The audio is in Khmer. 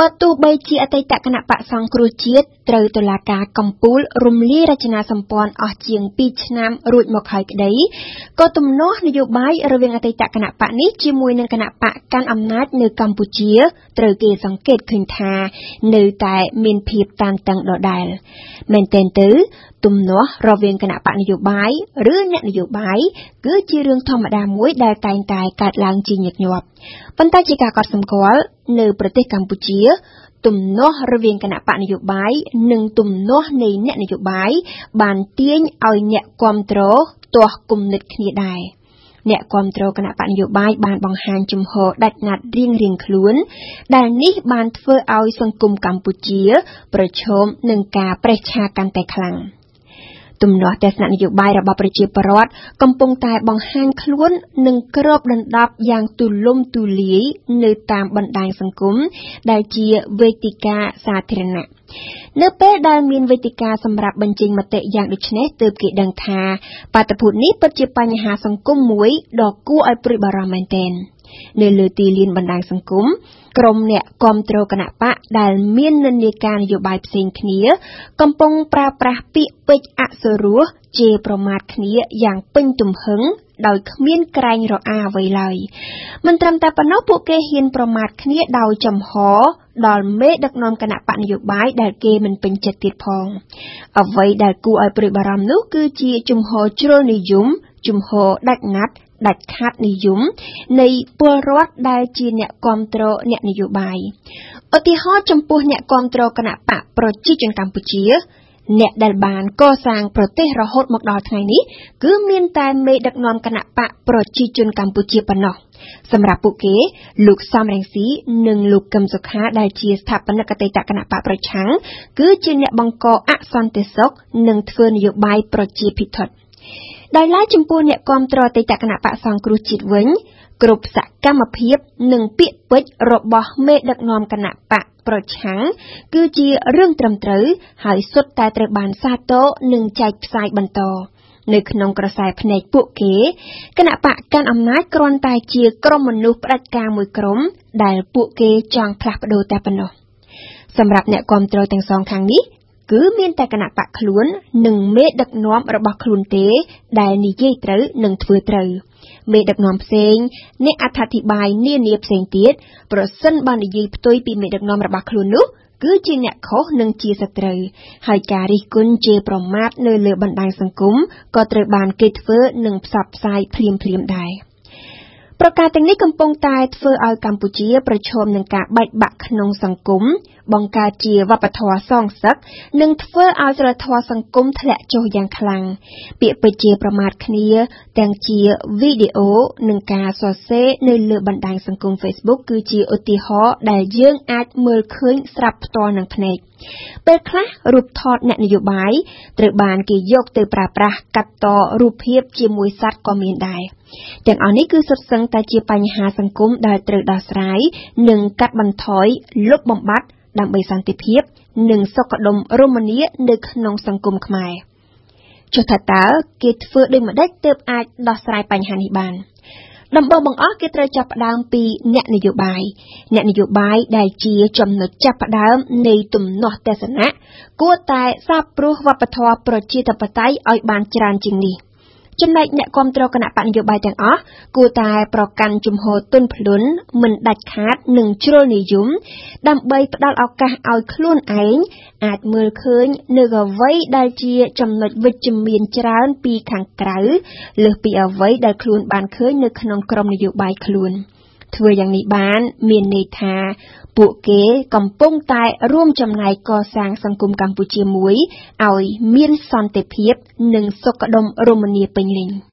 បើទោះបីជាអតីតគណៈបកសង្គ្រោះជាតិត្រូវតុលាការកំពូលរំលាយរចនាសម្ព័ន្ធអស់ជាង2ឆ្នាំរួចមកហើយក្តីក៏ទំនាស់នយោបាយរវាងអតីតគណៈបកនេះជាមួយនឹងគណៈបកកាន់អំណាចនៅកម្ពុជាត្រូវគេសង្កេតឃើញថា នៅតែមានភាពតានតឹងដដែលមែនទែនទៅទំនាស់រវាងគណៈបកនយោបាយឬអ្នកនយោបាយគឺជារឿងធម្មតាមួយដែលតែងតែកើតឡើងជាញឹកញាប់ប៉ុន្តែជាការកត់សម្គាល់ នៅប្រទេសកម្ពុជា ទំនាស់រវាងគណៈបកនយោបាយនិងទំនាស់នៃអ្នកនយោបាយបានទាញឲ្យអ្នកគ្រប់គ្រងទាស់គំនិតគ្នាដែរអ្នកគ្រប់គ្រងគណៈបកនយោបាយបានបង្ហាញជំហរដាច់ណាត់រៀងរៀងខ្លួន ដែលនេះបានធ្វើឲ្យសង្គមកម្ពុជា ប្រឈមនឹងការប្រេះឆាកាន់តែខ្លាំង។ ទំនាស់ទស្សនៈនយោបាយរបស់ប្រជាពលរដ្ឋកំពុងតែបង្ហាញខ្លួននិងគ្របដណ្ដប់យ៉ាងទូលំទូលាយនៅតាមបណ្ដាញសង្គមដែលជាវេទិកាសាធារណៈនៅពេលដែលមានវេទិកាសម្រាប់បញ្ចេញមតិយ៉ាងដូចនេះទើបគេដឹងថាបាតុភូតនេះពិតជាបញ្ហាសង្គមមួយដ៏គួរឲ្យព្រួយបារម្ភមែនទែន នៅលើទីលានបណ្ដាញសង្គមក្រុមអ្នកគ្រប់គ្រងគណៈបកដែលមាននិន្នាការនយោបាយផ្សេងគ្នា កំពុងប្រើប្រាស់ពាក្យពេចន៍អសុរោះជេរប្រមាថគ្នាយ៉ាងពេញទំហឹងដោយគ្មានក្រែងរអាអ្វីឡើយមិនត្រឹមតែប៉ុណ្ណោះពួកគេហ៊ានប្រមាថគ្នាដោយចំហដល់មេដឹកនាំគណៈបកនយោបាយដែលគេមិនពេញចិត្តទៀតផងអ្វីដែលគួរឲ្យព្រួយបារម្ភនោះគឺជាជំហរជ្រុលនិយម ជំហរដាច់ណាត់ដាច់ខាតនិយមនៃពលរដ្ឋដែលជាអ្នកគ្រប់គ្រងអ្នកនយោបាយឧទាហរណ៍ចំពោះអ្នកគ្រប់គ្រងគណៈបកប្រជាជនកម្ពុជាអ្នកដែលបានកសាងប្រទេសរហូតមកដល់ថ្ងៃនេះគឺមានតែមេដឹកនាំគណៈបកប្រជាជនកម្ពុជាប៉ុណ្ណោះសម្រាប់ពួកគេលោកសំរងស៊ីនិងលោកកឹមសុខាដែលជាស្ថាបនិកអតីតគណៈបកប្រឆាំងគឺជាអ្នកបង្កអសន្តិសុខនិងធ្វើនយោបាយប្រជាភិថុត ដោយឡែកចំពោះអ្នកគាំទ្រអតីតគណៈបកសង្គ្រោះជាតិវិញ គ្រប់សកម្មភាព និងពាក្យពេចន៍របស់មេដឹកនាំគណៈបកប្រឆាំងគឺជារឿងត្រឹមត្រូវហើយសុទ្ធតែត្រូវបានសាទរនិងចែកផ្សាយបន្តនៅក្នុងក្រសែភ្នែកពួកគេគណៈបកកាន់អំណាចគ្រាន់តែជាក្រុមមនុស្សផ្ដាច់ការមួយក្រុមដែលពួកគេចង់ផ្លាស់ប្ដូរតែប៉ុណ្ណោះសម្រាប់អ្នកគ្រប់គ្រងទាំងសងខាងនេះ គឺមានតែគណៈបកខ្លួន និងមេដឹកនាំរបស់ខ្លួនទេ ដែលនិយាយត្រូវនិងធ្វើត្រូវមេដឹកនាំផ្សេងអ្នកអត្ថាធិប្បាយនានាផ្សេងទៀតប្រសិនបើនិយាយផ្ទុយពីមេដឹកនាំរបស់ខ្លួននោះគឺជាអ្នកខុសនិងជាសត្រូវហើយការរិះគន់ជេរប្រមាថនៅលើបណ្ដាញសង្គមក៏ត្រូវបានគេធ្វើនិងផ្សព្វផ្សាយភ្លាមៗដែរប្រការទាំងនេះកំពុងតែធ្វើឲ្យកម្ពុជាប្រឈមនឹងការបែកបាក់ក្នុងសង្គម បង្កើតជាវប្បធម៌សងសឹក និងធ្វើឲ្យសីលធម៌សង្គមធ្លាក់ចុះយ៉ាងខ្លាំង ពាក្យពេចន៍ប្រមាថគ្នា ទាំងជាវីដេអូនិងការសរសេរនៅលើបណ្ដាញសង្គម Facebook គឺជាឧទាហរណ៍ដែលយើងអាចមើលឃើញស្រាប់ផ្ទាល់នឹងភ្នែកពេលខ្លះរូបថតអ្នកនយោបាយត្រូវបានគេយកទៅប្រើប្រាស់កាត់តរូបភាពជាមួយសត្វក៏មានដែរទាំងអស់នេះគឺសុទ្ធសឹងតែជាបញ្ហាសង្គមដែលត្រូវដោះស្រាយនិងកាត់បន្ថយលុបបំបាត់ ដើម្បីសន្តិភាព និងសុខដុមរមនានៅក្នុងសង្គមខ្មែរចុះថាតើគេធ្វើដូចម្ដេចទើបអាចដោះស្រាយបញ្ហានេះបានដំបូងបង្អស់គេត្រូវចាប់ផ្ដើមពីអ្នកនយោបាយអ្នកនយោបាយដែលជាចំណុចចាប់ផ្ដើមនៃទំនាស់ទស្សនៈគួរតែសាបព្រោះវប្បធម៌ប្រជាធិបតេយ្យឲ្យបានច្រើនជាងនេះ ចំណែកអ្នកគ្រប់គ្រងគណៈបកនយោបាយទាំងអស់គួរតែប្រកាន់ជំហរទន់ភ្លន់មិនដាច់ខាតនិងជ្រុលនិយម ដើម្បីផ្ដល់ឱកាសឲ្យខ្លួនឯងអាចមើលឃើញនៅអ្វីដែលជាចំណុចវិជ្ជមានច្រើនពីខាងក្រៅលើសពីអ្វីដែលខ្លួនបានឃើញនៅក្នុងក្រុមនយោបាយខ្លួន ធ្វើយ៉ាងនេះបាន មានន័យថាពួកគេកំពុងតែរួមចំណែកកសាងសង្គមកម្ពុជាមួយឲ្យមានសន្តិភាព និងសុខដុមរមនាពេញលេញ។